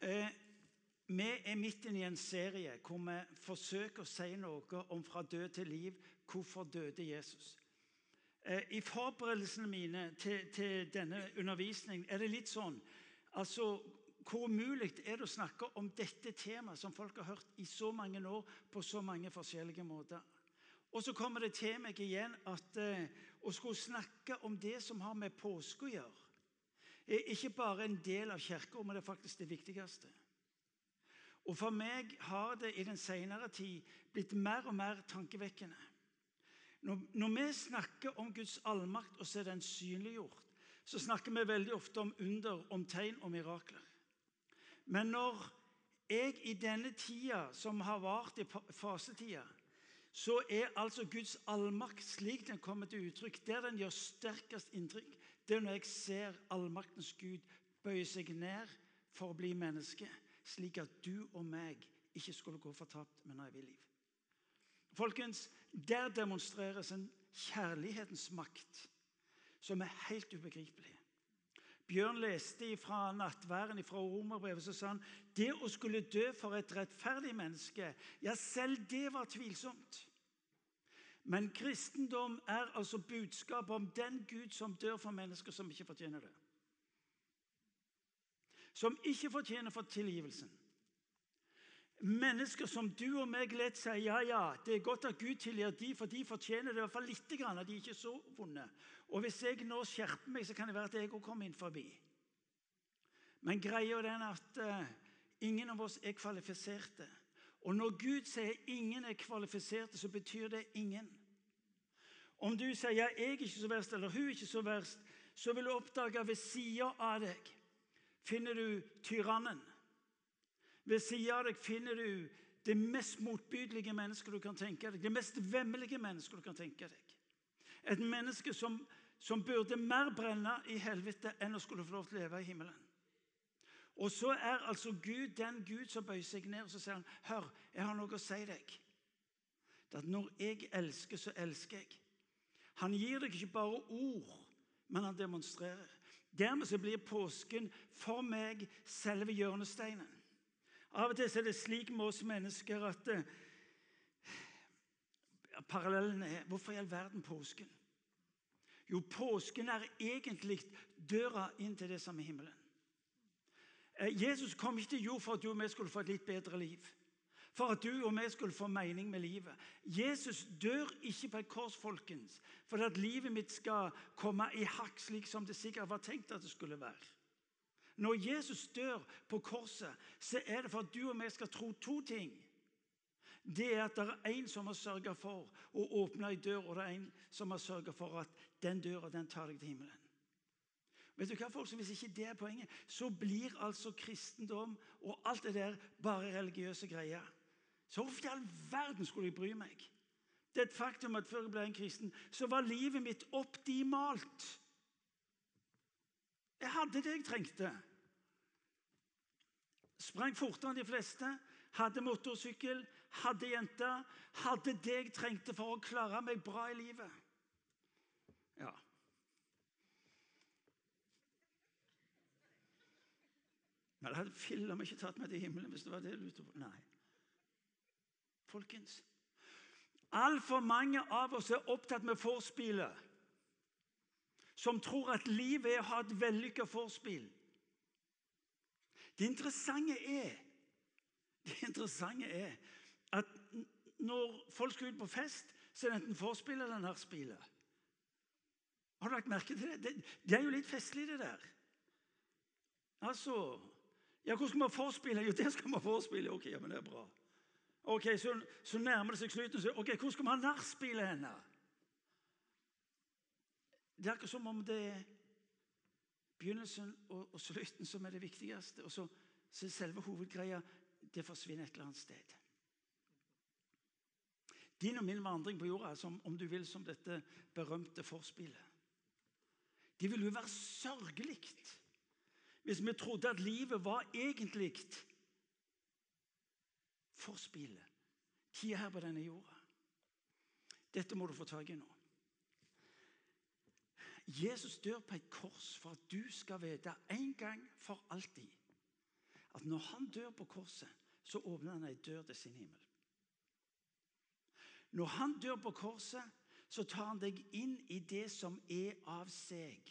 Eh, vi er midt inne i en serie hvor vi forsøker å si noe om fra død til liv. Hvorfor døde Jesus? Eh, I forberedelsene mine til, til denne undervisningen er det litt sånn altså, Hvor umulig er det å snakke om dette temaet som folk har hørt i så mange år på så mange forskjellige måter? Og så kommer det til meg igjen at eh, å skulle snakke om det som har med påske å gjøre, er ikke bare en del av kirka, men det er faktisk det viktigste. Og For meg har det i den senere tid blitt mer og mer tankevekkende. Når, når vi snakker om Guds allmakt og så er den synliggjort, så snakker vi veldig ofte om under, om tegn og mirakler. Men når jeg i denne tida, som har vart i fasetida, så er altså Guds allmakt slik den kommer til uttrykk, der den gjør sterkest inntrykk, det er når jeg ser allmaktens Gud bøye seg ned for å bli menneske, slik at du og meg ikke skulle gå fortapt, men ha evig liv. Folkens, Der demonstreres en kjærlighetens makt som er helt ubegripelig. Bjørn leste fra nattværen fra romerbrevet så sa han, det å skulle dø for et rettferdig menneske, ja, selv det var tvilsomt. Men kristendom er altså budskapet om den Gud som dør for mennesker som ikke fortjener det. Som ikke fortjener for tilgivelsen. Mennesker som du og meg lett sier ja, ja, det er godt at Gud tilgir de, for de fortjener det i hvert fall litt, at de ikke er så vonde. Og Hvis jeg nå skjerper meg, så kan det være at jeg òg kommer inn forbi. Men greia er at uh, ingen av oss er kvalifiserte. Og når Gud sier 'ingen er kvalifiserte', så betyr det ingen. Om du sier 'jeg er ikke så verst', eller 'hun er ikke så verst', så vil du oppdage ved sida av deg finner du tyrannen. Ved sida av deg finner du det mest motbydelige mennesket du kan tenke deg. Det mest vemmelige mennesket du kan tenke deg. Et menneske som, som burde mer brenne i helvete enn å skulle få lov til å leve i himmelen. Og så er altså Gud den Gud som bøyer seg ned og så sier han, 'Hør, jeg har noe å si deg.' Det at når jeg elsker, så elsker jeg. Han gir deg ikke bare ord, men han demonstrerer. Dermed så blir påsken for meg selve hjørnesteinen. Av og til er det slik med oss mennesker at uh, Parallellen er Hvorfor i all verden påsken? Jo, påsken er egentlig døra inn til det som er himmelen. Eh, Jesus kom ikke til jord for at du og vi skulle få et litt bedre liv. For at du og vi skulle få mening med livet. Jesus dør ikke på et kors folkens, for at livet mitt skal komme i hakk, slik som det sikkert var tenkt at det skulle være. Når Jesus dør på korset, så er det for at du og vi skal tro to ting. Det er at det er en som har sørga for å åpne ei dør, og det er en som har sørga for at den døra den tar deg til himmelen. Vet du hva, folk, Hvis ikke det er poenget, så blir altså kristendom og alt det der bare religiøse greier. Så hvorfor i all verden skulle jeg bry meg? Det er et faktum at før jeg ble en kristen, så var livet mitt optimalt. Jeg hadde det jeg trengte. Sprang fortere enn de fleste, hadde motorsykkel, hadde jente. Hadde det jeg trengte for å klare meg bra i livet. Ja, Det hadde filler'n ikke tatt meg til himmelen hvis det var det du lurte på. Nei. Folkens, altfor mange av oss er opptatt med vorspielet. Som tror at livet er å ha et vellykka vorspiel. Det interessante er det interessante er at når folk skal ut på fest, så er det enten forspill eller nachspielet. Har du lagt merke til det? det? Det er jo litt festlig, det der. Altså ja, hvor skal vi forspille? Jo, det skal vi forspille. Ok, ja, men det er bra. Ok, Så, så nærmer det seg slutten. Så, ok, Hvor skal vi ha nachspielet henne? Det er akkurat som om det er begynnelsen og, og slutten som er det viktigste. Og så, så selve hovedgreia det forsvinner et eller annet sted. Din og min vandring på jorda som, om du vil, som dette berømte forspillet. Det vil jo være sørgelig hvis vi trodde at livet var egentlig forspillet. Tida her på denne jorda. Dette må du få tak i nå. Jesus dør på et kors for at du skal vite en gang for alltid at når han dør på korset, så åpner han ei dør til sin himmel. Når han dør på korset, så tar han deg inn i det som er av seg,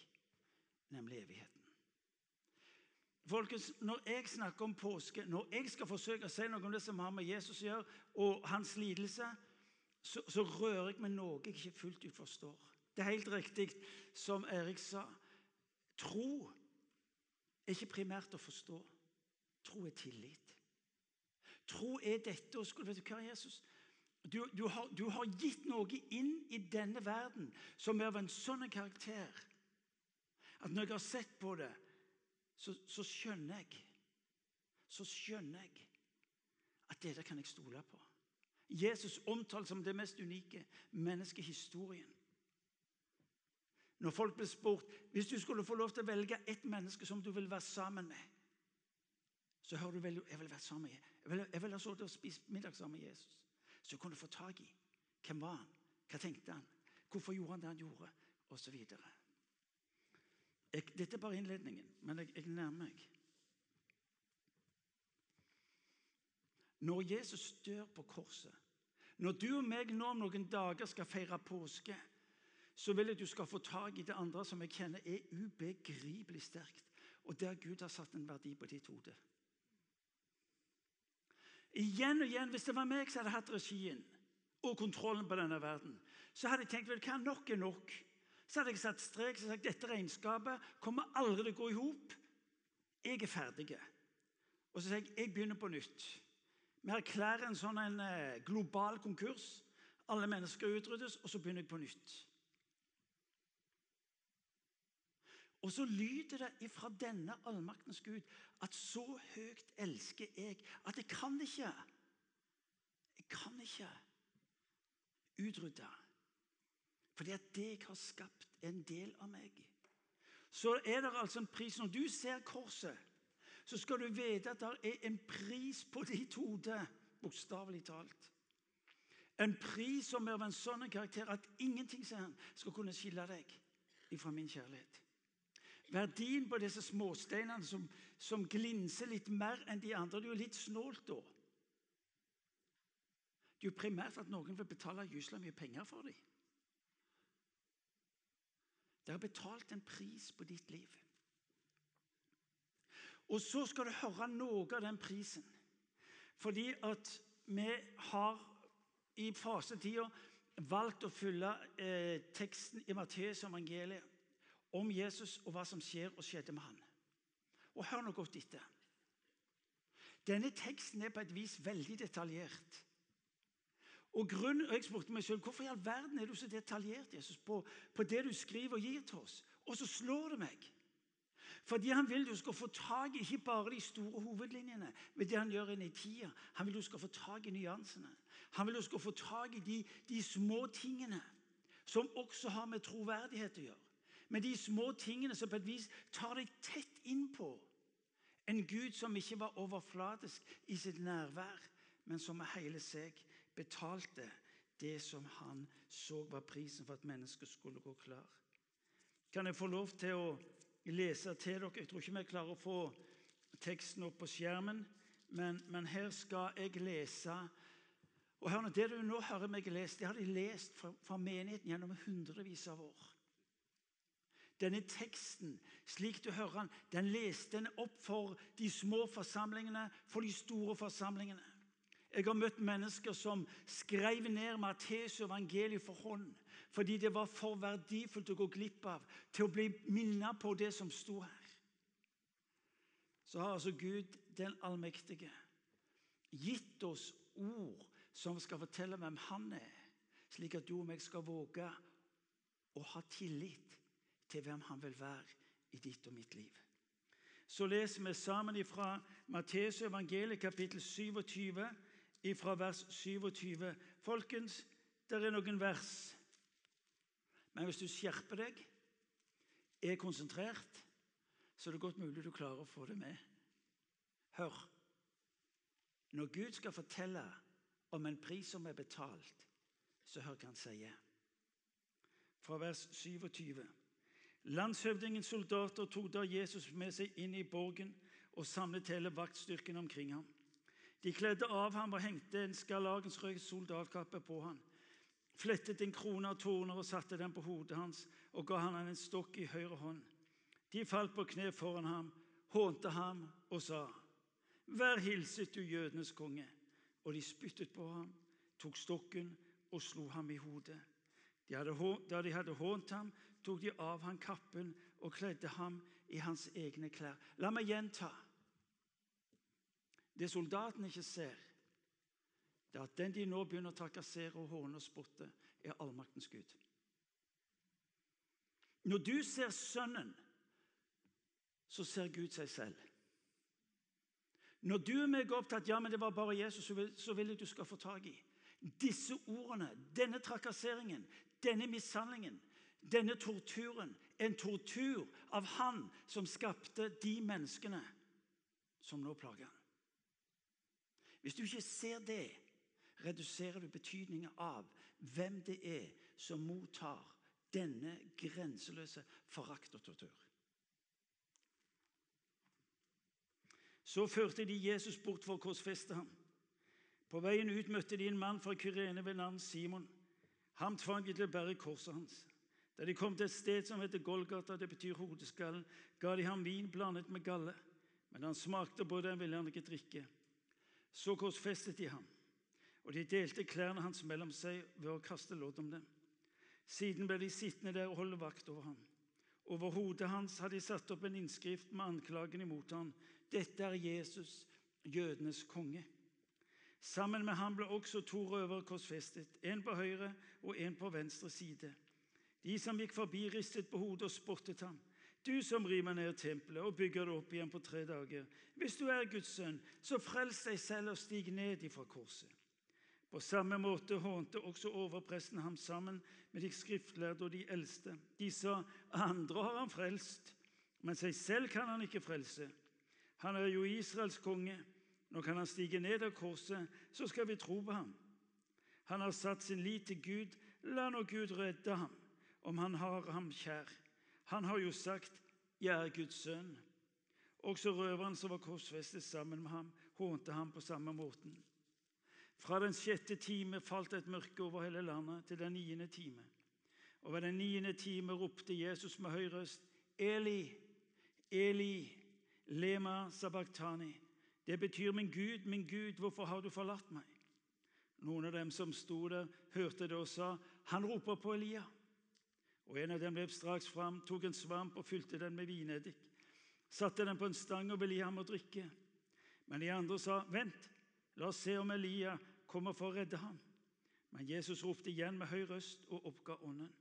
nemlig evigheten. Folkens, Når jeg snakker om påske, når jeg skal forsøke å si noe om det som har med Jesus å gjøre, og hans lidelse, så, så rører jeg med noe jeg ikke fullt ut forstår. Det er helt riktig som Erik sa. Tro er ikke primært å forstå. Tro er tillit. Tro er dette å skulle Vet du hva, Jesus? Du, du, har, du, har, gitt noe inn i denne verden som er av en sånn karakter at når jeg har sett på det, så, så skjønner jeg Så skjønner jeg at dette kan jeg stole på. Jesus omtalt som det mest unike menneskehistorien. Når folk blir spurt hvis du skulle få lov til å velge ett menneske som du vil være sammen med, så hører du vel jeg vil være sammen med Jeg vil, jeg vil ha sittet og spist middag sammen med Jesus. Så kunne du få tak i hvem var han, hva tenkte han, hvorfor gjorde han det han gjorde, osv. Dette er bare innledningen, men jeg, jeg nærmer meg. Når Jesus dør på korset Når du og meg nå om noen dager skal feire påske, så vil jeg du skal få tak i det andre som jeg kjenner er ubegripelig sterkt, og der Gud har satt en verdi på ditt hode. Igjen og igjen, Hvis det var meg som hadde hatt regien og kontrollen på denne verden, så hadde jeg tenkt vel, hva nok er nok. Så hadde jeg satt strek og sagt dette regnskapet kommer aldri til å gå i hop. Jeg er ferdig. Og så sier jeg jeg begynner på nytt. Vi erklærer en sånn en eh, global konkurs. Alle mennesker utryddes, og så begynner jeg på nytt. Og så lyder det ifra denne allmaktens Gud at så høyt elsker jeg at jeg kan ikke Jeg kan ikke utrydde. Fordi at det jeg har skapt, en del av meg. Så er det altså en pris. Når du ser korset, så skal du vite at det er en pris på ditt hode, bokstavelig talt. En pris som er av en sånn karakter at ingenting han, skal kunne skille deg fra min kjærlighet. Verdien på disse småsteinene som, som glinser litt mer enn de andre, det er jo litt snålt da. Det er jo primært at noen vil betale gysla mye penger for dem. Det har betalt en pris på ditt liv. Og så skal du høre noe av den prisen. Fordi at vi har i fasetida valgt å følge eh, teksten i Matteus evangeliet om Jesus og hva som skjer og skjedde med han. Og Hør nå godt etter. Denne teksten er på et vis veldig detaljert. Og, grunn, og Jeg spurte meg selv hvorfor i all verden er du så detaljert Jesus, på, på det du skriver og gir til oss. Og så slår det meg. Fordi Han vil du skal få tak i ikke bare de store hovedlinjene, med det han gjør inn i tida. Han vil du skal få tak i nyansene. Han vil du skal få tak i de, de små tingene som også har med troverdighet å gjøre. Men de små tingene som på et vis tar deg tett innpå. En Gud som ikke var overflatisk i sitt nærvær, men som er hele seg betalte det som han så var prisen for at mennesket skulle gå klar. Kan jeg få lov til å lese til dere? Jeg tror ikke vi klarer å få teksten opp på skjermen, men, men her skal jeg lese. Og hør nå, Det du nå hører meg lese, det har de lest fra, fra menigheten gjennom hundrevis av år. Denne teksten, slik du hører den, den leste en opp for de små forsamlingene, for de store forsamlingene. Jeg har møtt mennesker som skrev ned Matteus evangeliet for hånd fordi det var for verdifullt å gå glipp av til å bli minnet på det som sto her. Så har altså Gud den allmektige gitt oss ord som skal fortelle hvem Han er, slik at du og meg skal våge å ha tillit til hvem han vil være i ditt og mitt liv. Så leser vi sammen fra Matteus evangeliet kapittel 27, fra vers 27. Folkens, det er noen vers. Men hvis du skjerper deg, er konsentrert, så er det godt mulig du klarer å få det med. Hør. Når Gud skal fortelle om en pris som er betalt, så hør hva han sier. Fra vers 27. Landshøvdingens soldater tok da Jesus med seg inn i borgen og samlet hele vaktstyrken omkring ham. De kledde av ham og hengte en skarlagensrød soldatkappe på ham, flettet en krone av torner og satte den på hodet hans og ga han en stokk i høyre hånd. De falt på kne foran ham, hånte ham og sa, Vær hilset, du jødenes konge. Og de spyttet på ham, tok stokken og slo ham i hodet. De hadde, da de hadde hånt ham, tok de av ham kappen og kledde ham i hans egne klær. La meg gjenta. Det soldatene ikke ser, det er at den de nå begynner å trakassere og håne og spotte, er allmaktens Gud. Når du ser Sønnen, så ser Gud seg selv. Når du er meg opptatt ja, men det var bare Jesus, så vil jeg du skal få tak i disse ordene, denne trakasseringen, denne mishandlingen, denne torturen. En tortur av Han som skapte de menneskene som nå plager han. Hvis du ikke ser det, reduserer du betydningen av hvem det er som mottar denne grenseløse forakt og tortur. Så førte de Jesus bort for å korsfeste ham. På veien ut møtte de en mann fra Kyrene ved navn Simon. Ham tvang de til å bære korset hans. Da de kom til et sted som heter Golgata, det betyr hodeskallen, ga de ham vin blandet med galle. Men han smakte på den, ville han ikke drikke. Så korsfestet de ham, og de delte klærne hans mellom seg ved å kaste lodd om dem. Siden ble de sittende der og holde vakt over ham. Over hodet hans hadde de satt opp en innskrift med anklagen imot ham. Dette er Jesus, jødenes konge. Sammen med ham ble også to røvere korsfestet, en på høyre og en på venstre side. De som gikk forbi, ristet på hodet og spottet ham. Du som river ned tempelet og bygger det opp igjen på tre dager. Hvis du er Guds sønn, så frels deg selv og stig ned ifra korset. På samme måte hånte også overpresten ham sammen med de skriftlærde og de eldste. De sa, 'Andre har han frelst, men seg selv kan han ikke frelse.' Han er jo Israels konge. Nå kan han stige ned av korset, så skal vi tro på ham. Han har satt sin lit til Gud. La nå Gud redde ham, om han har ham kjær. Han har jo sagt, 'Jeg er Guds sønn'. Også røveren som var korsfestet sammen med ham, hånte ham på samme måten. Fra den sjette time falt et mørke over hele landet til den niende time. Og ved den niende time ropte Jesus med høy røst, 'Eli, Eli, lema sabachthani'. Det betyr 'Min Gud, min Gud, hvorfor har du forlatt meg?' Noen av dem som sto der, hørte det og sa, 'Han roper på Elia.' Og En av dem løp straks fram, tok en svamp og fylte den med vineddik. Satte den på en stang og ville gi ham å drikke. Men de andre sa, 'Vent, la oss se om Elia kommer for å redde ham.' Men Jesus ropte igjen med høy røst og oppga ånden.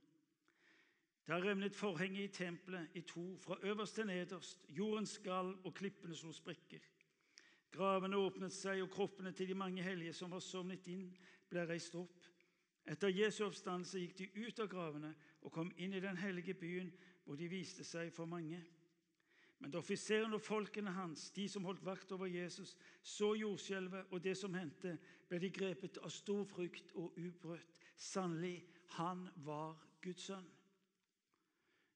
Da revnet forhenget i tempelet i to, fra øverst til nederst. Jorden skalv, og klippene slo sprekker. Gravene åpnet seg, og kroppene til de mange hellige som var sovnet inn, ble reist opp. Etter Jesu oppstandelse gikk de ut av gravene og kom inn i den hellige byen, hvor de viste seg for mange. Men da offiseren og folkene hans, de som holdt vakt over Jesus, så jordskjelvet og det som hendte, ble de grepet av stor frykt og ubrøtt. Sannelig, han var Guds sønn.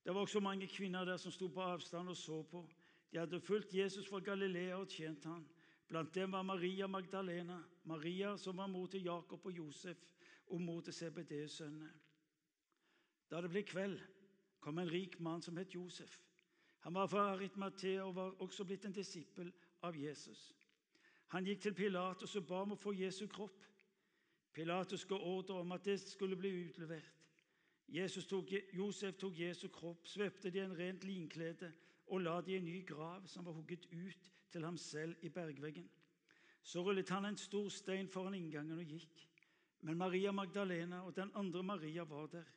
Det var også mange kvinner der som sto på avstand og så på. De hadde fulgt Jesus fra Galilea og tjent ham. Blant dem var Maria Magdalena, Maria som var mor til Jakob og Josef og mor til Sebedeus sønnene. Da det ble kveld, kom en rik mann som het Josef. Han var fra Aritmatea og var også blitt en disippel av Jesus. Han gikk til Pilatus og ba om å få Jesu kropp. Pilatus ga ordre om at det skulle bli utlevert. Tok, Josef tok Jesu kropp, svøpte det i en rent linklede og la det i en ny grav som var hugget ut til ham selv i bergveggen. Så rullet han en stor stein foran inngangen og gikk. Men Maria Magdalena og den andre Maria var der.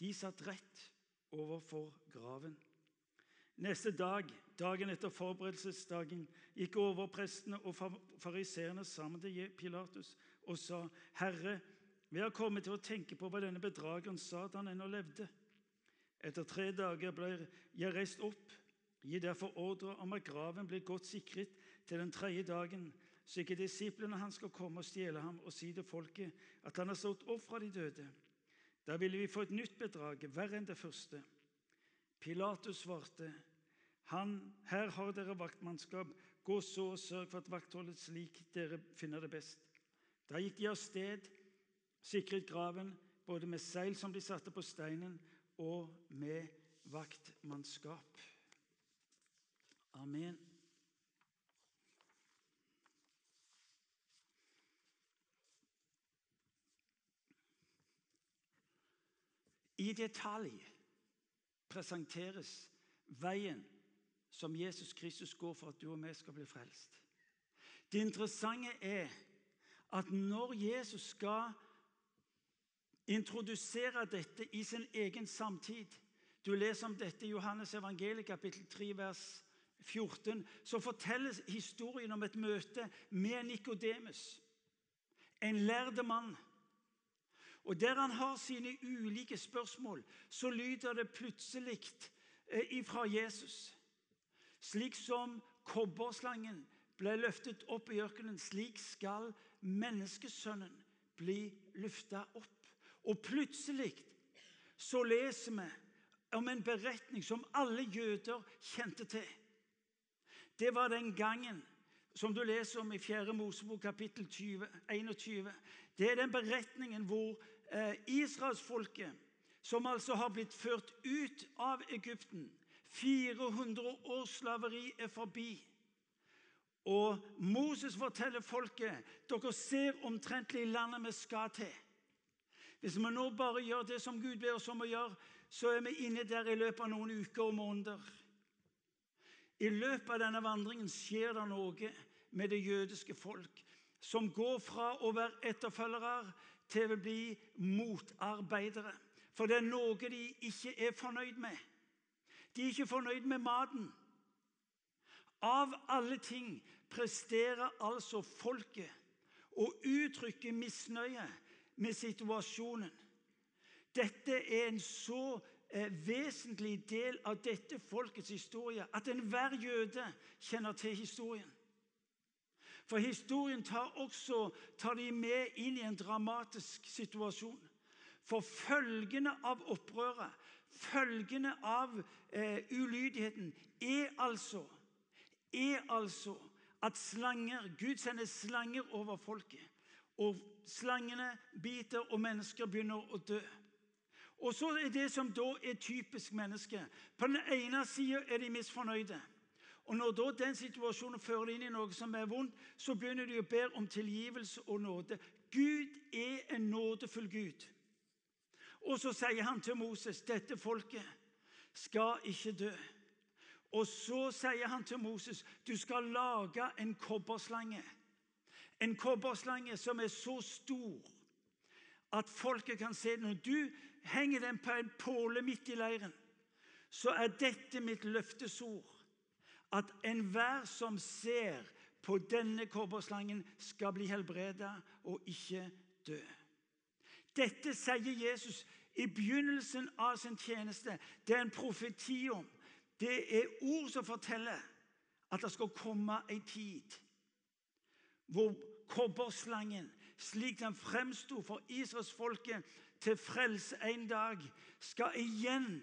De satt rett overfor graven. Neste dag, dagen etter forberedelsesdagen, gikk overprestene og fariseerne sammen til Pilatus og sa, 'Herre, vi har kommet til å tenke på hva denne bedrageren sa da han ennå levde.' Etter tre dager ble jeg reist opp Gi derfor ordre om at graven blir godt sikret til den tredje dagen, så ikke disiplene hans skal komme og stjele ham og si til folket at han har stått opp fra de døde. Da ville vi få et nytt bedrag, verre enn det første. Pilatus svarte, han, her har dere vaktmannskap, Gå så og sørg for at vaktholdet slik dere finner det best. Da gikk de av sted, sikret graven, både med seil som de satte på steinen, og med vaktmannskap. Amen. I detalj presenteres veien som Jesus Kristus går for at du og vi skal bli frelst. Det interessante er at når Jesus skal introdusere dette i sin egen samtid Du leser om dette i Johannes evangeliet kapittel 3 vers 14. Så fortelles historien om et møte med Nikodemus, en lærde mann. Og Der han har sine ulike spørsmål, så lyder det plutselig eh, ifra Jesus. Slik som kobberslangen ble løftet opp i ørkenen, slik skal menneskesønnen bli løfta opp. Og plutselig så leser vi om en beretning som alle jøder kjente til. Det var den gangen som du leser om i 4. Mosebok kapittel 20, 21. Det er den beretningen hvor israelsfolket, som altså har blitt ført ut av Egypten 400 års slaveri er forbi. Og Moses forteller folket dere ser omtrentlig landet vi skal til. Hvis vi nå bare gjør det som Gud ber oss om å gjøre, så er vi inne der i løpet av noen uker og måneder. I løpet av denne vandringen skjer det noe med det jødiske folk, som går fra å være etterfølgere til å bli motarbeidere. For det er noe de ikke er fornøyd med. De er ikke fornøyd med maten. Av alle ting presterer altså folket å uttrykke misnøye med situasjonen. Dette er en så eh, vesentlig del av dette folkets historie at enhver jøde kjenner til historien. For historien tar også tar de med inn i en dramatisk situasjon. For følgene av opprøret, følgene av eh, ulydigheten, er altså, er altså at slanger, Gud sender slanger over folket. Og slangene biter, og mennesker begynner å dø. Og så er det som da er typisk menneske. På den ene sida er de misfornøyde. Og Når da den situasjonen fører inn i noe som er vondt, så begynner de å be om tilgivelse og nåde. Gud er en nådefull Gud. Og så sier han til Moses dette folket skal ikke dø. Og så sier han til Moses du skal lage en kobberslange en kobberslange som er så stor at folket kan se den. Når du henger den på en påle midt i leiren, så er dette mitt løftesord. At enhver som ser på denne kobberslangen, skal bli helbreda og ikke dø. Dette sier Jesus i begynnelsen av sin tjeneste. Det er en profeti om. Det er ord som forteller at det skal komme ei tid hvor kobberslangen, slik den fremsto for israelsfolket til frelse en dag, skal igjen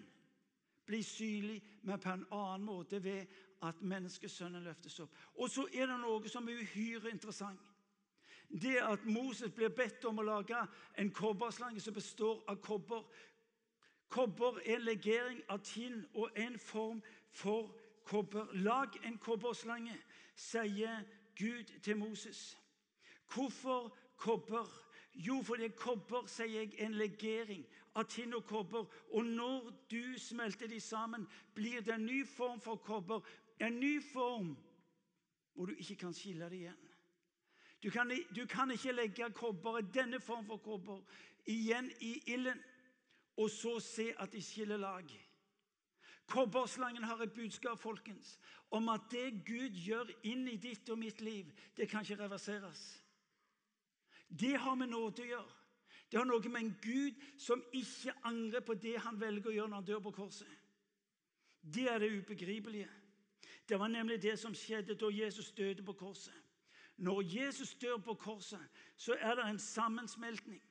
bli synlig, men på en annen måte ved at menneskesønnen løftes opp. Og så er det noe som er uhyre interessant. Det at Moses blir bedt om å lage en kobberslange som består av kobber. Kobber er en legering av tinn og en form for kobber. Lag en kobberslange, sier Gud til Moses. Hvorfor kobber? Jo, fordi kobber sier jeg, en legering av tinn og kobber. Og når du smelter de sammen, blir det en ny form for kobber. En ny form hvor du ikke kan skille det igjen. Du kan, du kan ikke legge kobber, denne form for kobber igjen i ilden og så se at de skiller lag. Kobberslangen har et budskap folkens, om at det Gud gjør inn i ditt og mitt liv, det kan ikke reverseres. Det har med nåde å gjøre. Det har noe med en Gud som ikke angrer på det han velger å gjøre når han dør på korset. Det er det ubegripelige. Det var nemlig det som skjedde da Jesus døde på korset. Når Jesus dør på korset, så er det en sammensmeltning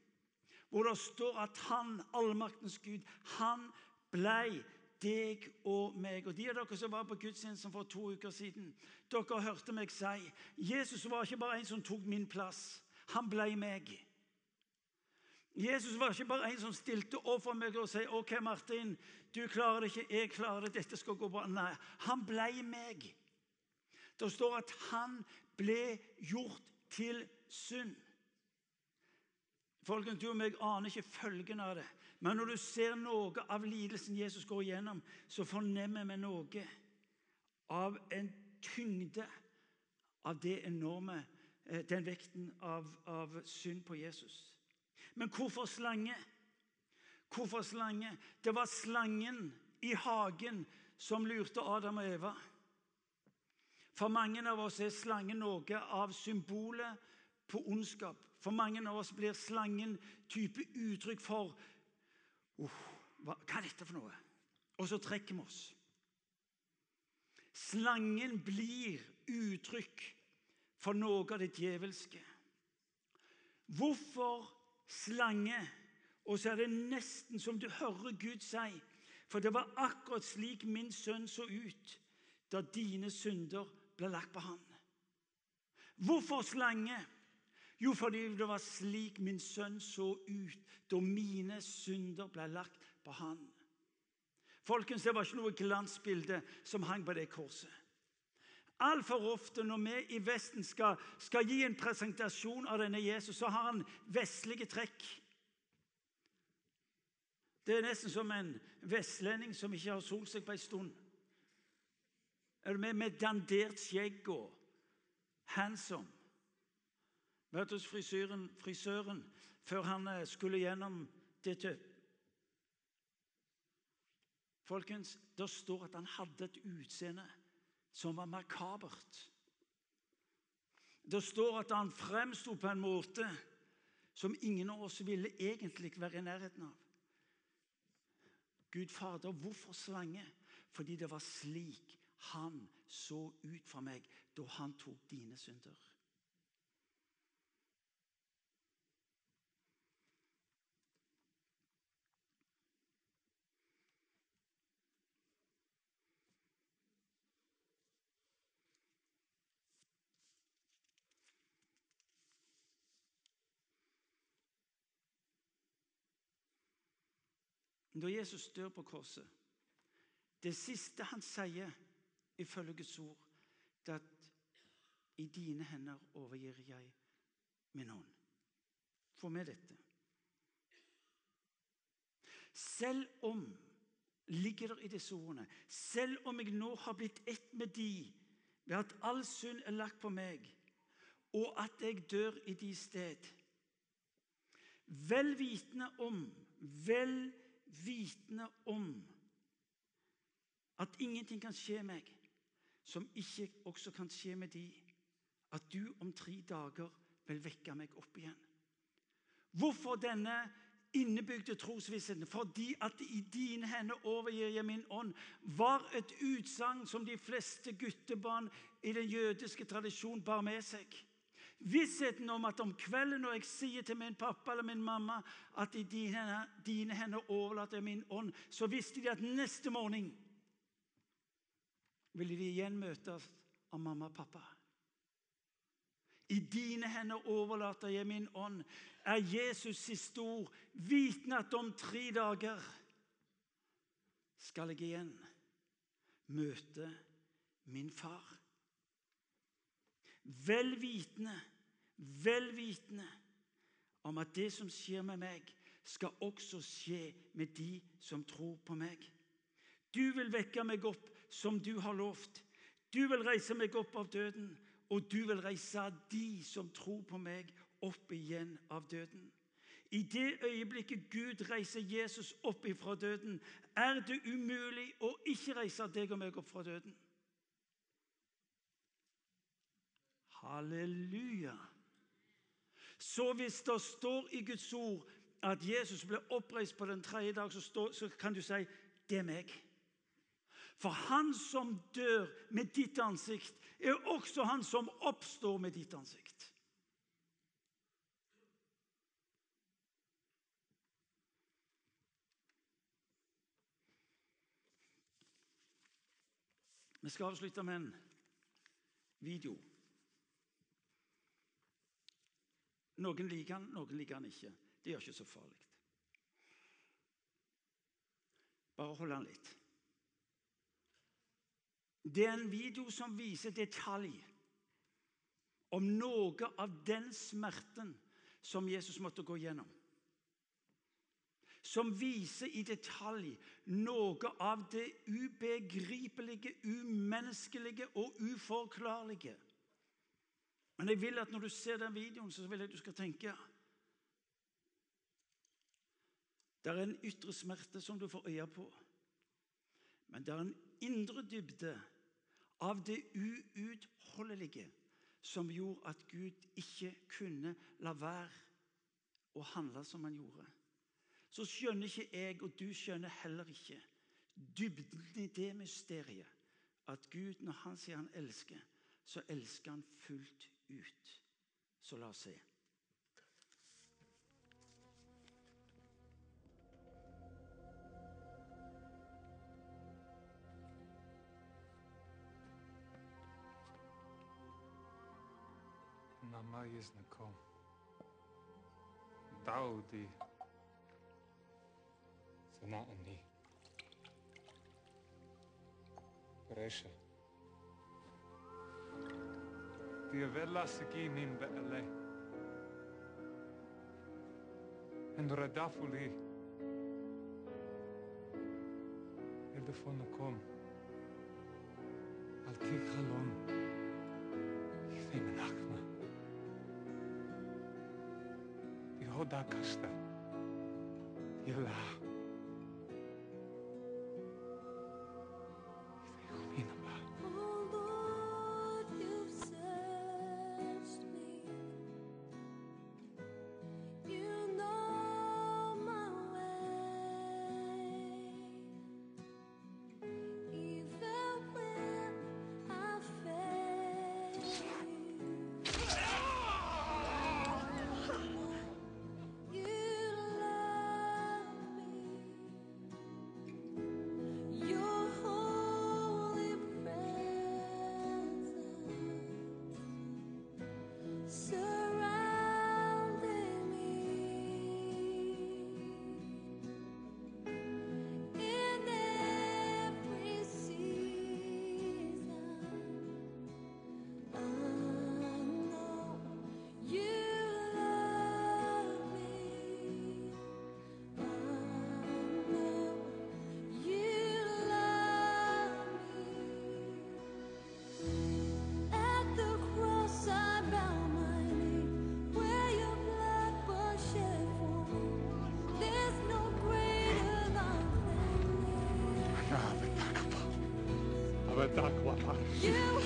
hvor det står at han, allmaktens Gud, han blei deg og meg. Og De av dere som var på gudstjenesten for to uker siden, dere hørte meg si Jesus var ikke bare en som tok min plass. Han ble meg. Jesus var ikke bare en som stilte opp for meg og sa OK, Martin, du klarer det ikke, jeg klarer det, dette skal gå bra. Nei, han ble meg. Det står at han ble gjort til synd. Folkens, Du og meg aner ikke følgen av det. Men når du ser noe av lidelsen Jesus går igjennom, så fornemmer vi noe av en tyngde av det enorme, eh, den vekten av, av synd på Jesus. Men hvorfor slange? Hvorfor slange? Det var slangen i hagen som lurte Adam og Eva. For mange av oss er slangen noe av symbolet på ondskap. For mange av oss blir slangen type uttrykk for oh, hva, hva, er dette for noe? Og så trekker vi oss. Slangen blir uttrykk for noe av det djevelske. Hvorfor slange? Og så er det nesten som du hører Gud si, for det var akkurat slik min sønn så ut da dine synder ble lagt på han. Hvorfor slange? Jo, fordi det var slik min sønn så ut da mine synder ble lagt på han. Folkens, Det var ikke noe glansbilde som hang på det korset. Altfor ofte når vi i Vesten skal, skal, gi en presentasjon av denne Jesus, så har han vestlige trekk. Det er nesten som en vestlending som ikke har solt seg på en stund. Er du med med dandert skjegg og handsome? Vært hos frisøren, frisøren før han eh, skulle gjennom dette. Folkens, Det står at han hadde et utseende som var makabert. Det står at han fremsto på en måte som ingen av oss ville egentlig være i nærheten av. Gud Fader, hvorfor slange? Fordi det var slik han så ut for meg da han tok dine synder. Når Jesus dør på korset Det siste han sier ifølge Guds ord, det er at i dine hender overgir jeg min hånd. Få med dette. Selv om ligger det i disse ordene Selv om jeg nå har blitt ett med de ved at all synd er lagt på meg, og at jeg dør i de sted Vel vitende om, vel vitende vitende om at ingenting kan skje meg som ikke også kan skje med de, at du om tre dager vil vekke meg opp igjen. Hvorfor denne innebygde trosvissheten? Fordi at i dine hender overgir jeg min ånd, var et utsagn som de fleste guttebarn i den jødiske tradisjon bar med seg. Vissheten om at om kvelden når jeg sier til min pappa eller min mamma at i dine, dine hender overlater jeg min ånd, så visste de at neste morgen ville de igjen møtes av mamma og pappa. I dine hender overlater jeg min ånd, er Jesus siste ord, vitende at om tre dager skal jeg igjen møte min far. Vel vitende, vel vitende om at det som skjer med meg, skal også skje med de som tror på meg. Du vil vekke meg opp som du har lovt. Du vil reise meg opp av døden, og du vil reise de som tror på meg, opp igjen av døden. I det øyeblikket Gud reiser Jesus opp ifra døden, er det umulig å ikke reise deg og meg opp fra døden. Halleluja. Så hvis det står i Guds ord at Jesus ble oppreist på den tredje dag, så, står, så kan du si det er meg. For han som dør med ditt ansikt, er også han som oppstår med ditt ansikt. Vi skal avslutte med en video. Noen liker han, noen liker han ikke. Det gjør ikke så farlig. Bare hold han litt. Det er en video som viser detalj om noe av den smerten som Jesus måtte gå gjennom. Som viser i detalj noe av det ubegripelige, umenneskelige og uforklarlige. Men jeg vil at når du ser den videoen, så vil jeg at du skal tenke Det er en ytre smerte som du får øye på. Men det er en indre dybde av det uutholdelige som gjorde at Gud ikke kunne la være å handle som han gjorde. Så skjønner ikke jeg, og du skjønner heller ikke, dybden i det mysteriet. At Gud, når han sier han elsker, så elsker han fullt ut. Så la oss se. Nama je znakom. Daudi. Sana'ani. Resha. Die Tiavella sikinin be'ale. And radafuli. El defono com. Al tig halon. Yifei menachma. Yehoda kasta. Yelah. You.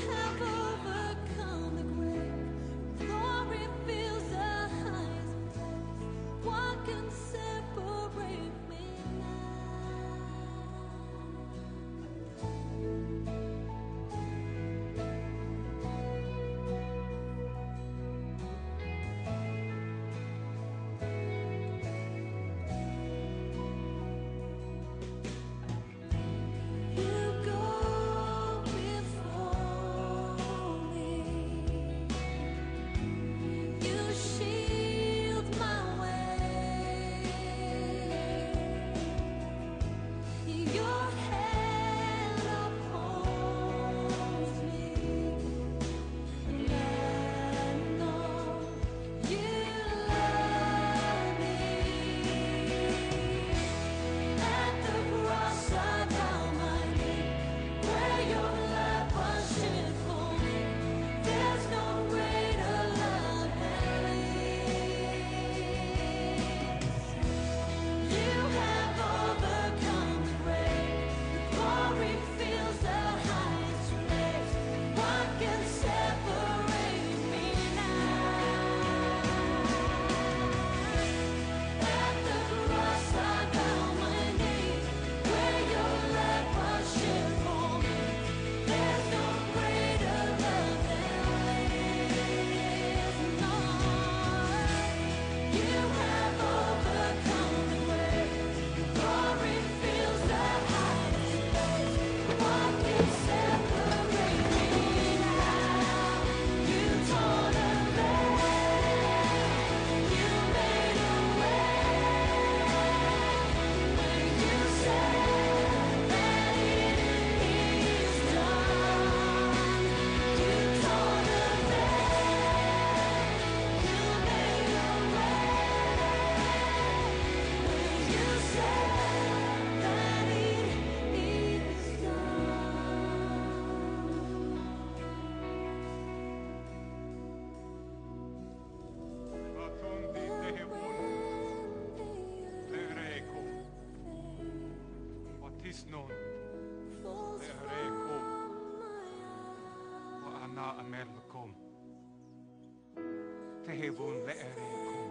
Evon le'erekum.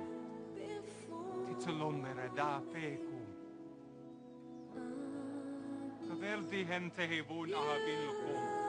Titzalom merada pekum. Taverdi hem tehevon ahavilkum.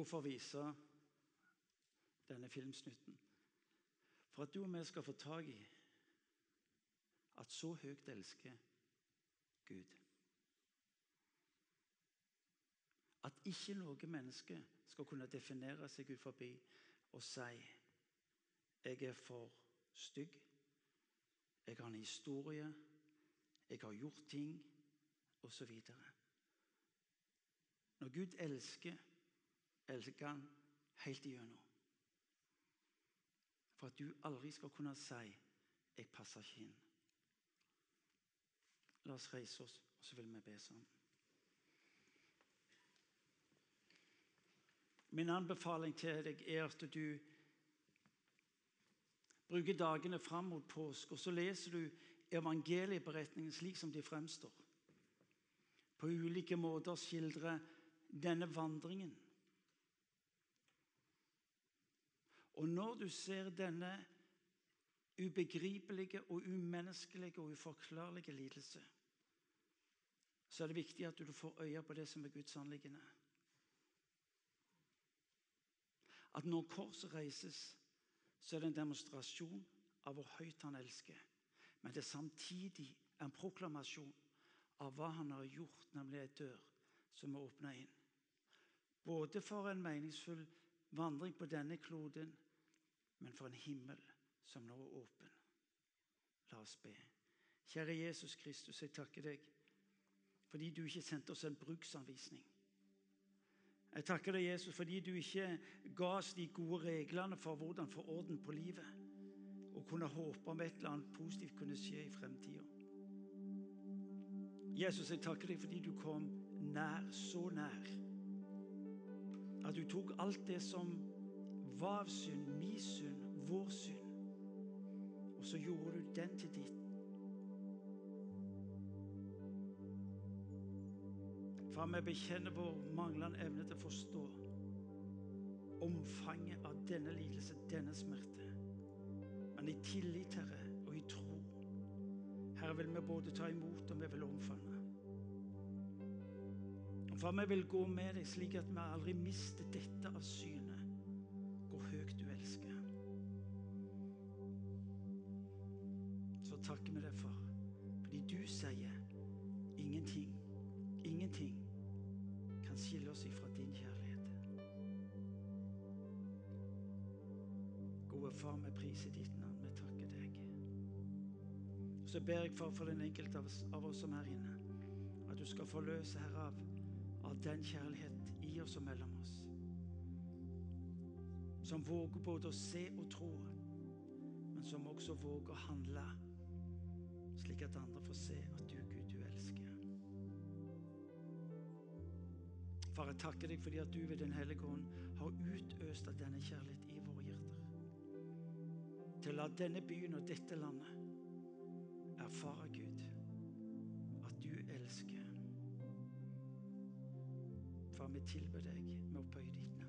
Hvorfor vise denne filmsnutten? For at du og vi skal få tak i at så høyt elsker Gud. At ikke noe menneske skal kunne definere seg ut forbi og si 'Jeg er for stygg', 'Jeg har en historie', 'Jeg har gjort ting', osv. Når Gud elsker, elsker han helt igjennom. For at du aldri skal kunne si 'Jeg passer ikke inn'. La oss reise oss, og så vil vi be sammen. Min anbefaling til deg er at du bruker dagene fram mot påske, og så leser du evangelieberetningen slik som de fremstår. På ulike måter skildrer denne vandringen. Og når du ser denne ubegripelige og umenneskelige og uforklarlige lidelse, så er det viktig at du får øye på det som er Guds anliggende. At når korset reises, så er det en demonstrasjon av hvor høyt han elsker. Men det er samtidig en proklamasjon av hva han har gjort, nemlig ei dør som er åpna inn. Både for en meningsfull vandring på denne kloden, men for en himmel som nå er åpen. La oss be. Kjære Jesus Kristus, jeg takker deg fordi du ikke sendte oss en bruksanvisning. Jeg takker deg, Jesus, fordi du ikke ga oss de gode reglene for hvordan få orden på livet og kunne håpe om et eller annet positivt kunne skje i fremtida. Jesus, jeg takker deg fordi du kom nær, så nær, at du tok alt det som var av synd, min synd, vår synd, og så gjorde du den til ditt. Far, vi bekjenner vår manglende evne til å forstå omfanget av denne lidelse, denne smerte. Men i tillit, Herre, og i tro. Herre, vil vi både ta imot og vi vil omfavne. For vi vil gå med deg slik at vi aldri mister dette av syne. Sier ingenting, ingenting kan skille oss ifra din kjærlighet. Gode far, vi priser ditt navn. Vi takker deg. Så ber jeg for, for den enkelte av oss, som er inne, at du skal forløse herav av, av den kjærlighet i oss og mellom oss. Som våger både å se og tro, men som også våger å handle, slik at andre får se at du, Gud, du elsker. Far, jeg takker deg fordi at du ved Den hellige ånd har utøst av denne kjærlighet i våre hjerter. Til å la denne byen og dette landet erfare, Gud, at du elsker. Far, vi tilber deg med å opphøye ditt